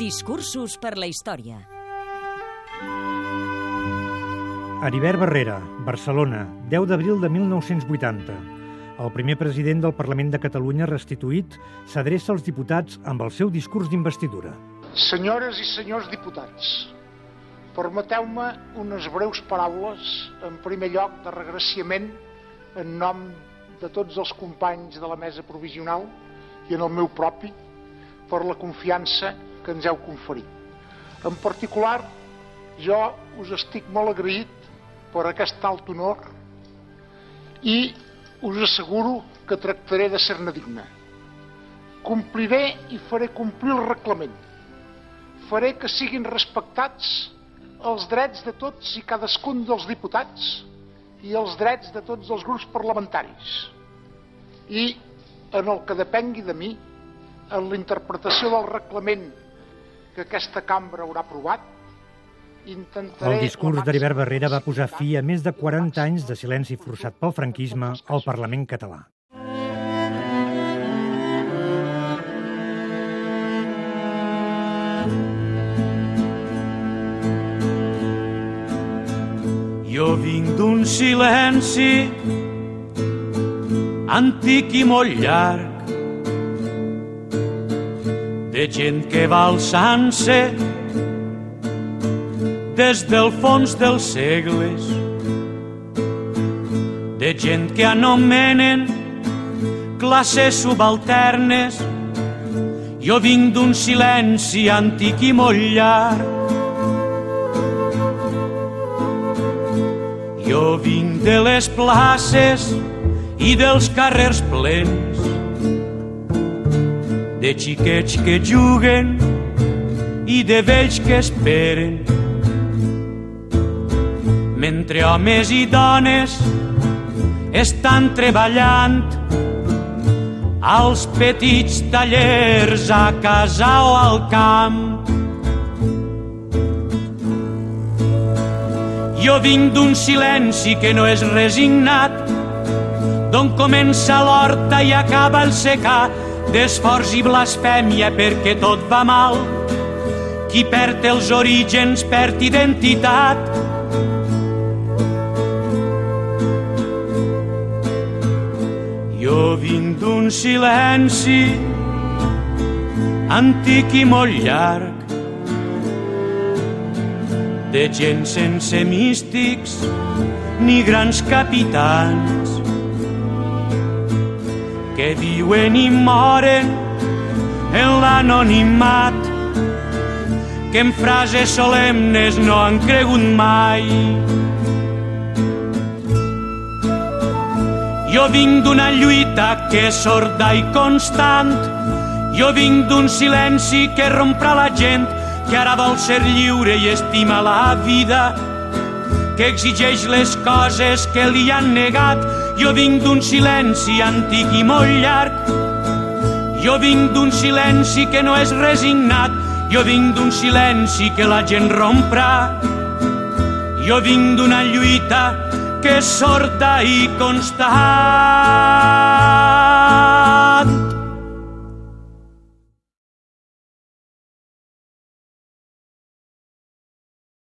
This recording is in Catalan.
Discursos per la història. Heribert Barrera, Barcelona, 10 d'abril de 1980. El primer president del Parlament de Catalunya restituït s'adreça als diputats amb el seu discurs d'investidura. Senyores i senyors diputats, permeteu-me unes breus paraules, en primer lloc de regressiament en nom de tots els companys de la mesa provisional i en el meu propi per la confiança que ens heu conferit. En particular, jo us estic molt agraït per aquest alt honor i us asseguro que tractaré de ser-ne digne. Compliré i faré complir el reglament. Faré que siguin respectats els drets de tots i cadascun dels diputats i els drets de tots els grups parlamentaris. I, en el que depengui de mi, en la interpretació del reglament que aquesta cambra haurà aprovat, intentaré... El discurs d'Heribert Barrera va posar fi a més de 40 anys de silenci forçat pel franquisme al Parlament català. Jo vinc d'un silenci antic i molt llarg de gent que va alçant-se des del fons dels segles. De gent que anomenen classes subalternes. Jo vinc d'un silenci antic i molt llarg. Jo vinc de les places i dels carrers plens de xiquets que juguen i de vells que esperen. Mentre homes i dones estan treballant als petits tallers a casa o al camp. Jo vinc d'un silenci que no és resignat, d'on comença l'horta i acaba el secà, d'esforç i blasfèmia perquè tot va mal. Qui perd els orígens perd identitat. Jo vinc d'un silenci antic i molt llarg, de gent sense místics ni grans capitans que viuen i moren en l'anonimat que en frases solemnes no han cregut mai. Jo vinc d'una lluita que és sorda i constant, jo vinc d'un silenci que romprà la gent que ara vol ser lliure i estima la vida, que exigeix les coses que li han negat. Jo vinc d'un silenci antic i molt llarg, jo vinc d'un silenci que no és resignat, jo vinc d'un silenci que la gent romprà, jo vinc d'una lluita que és sorda i constant.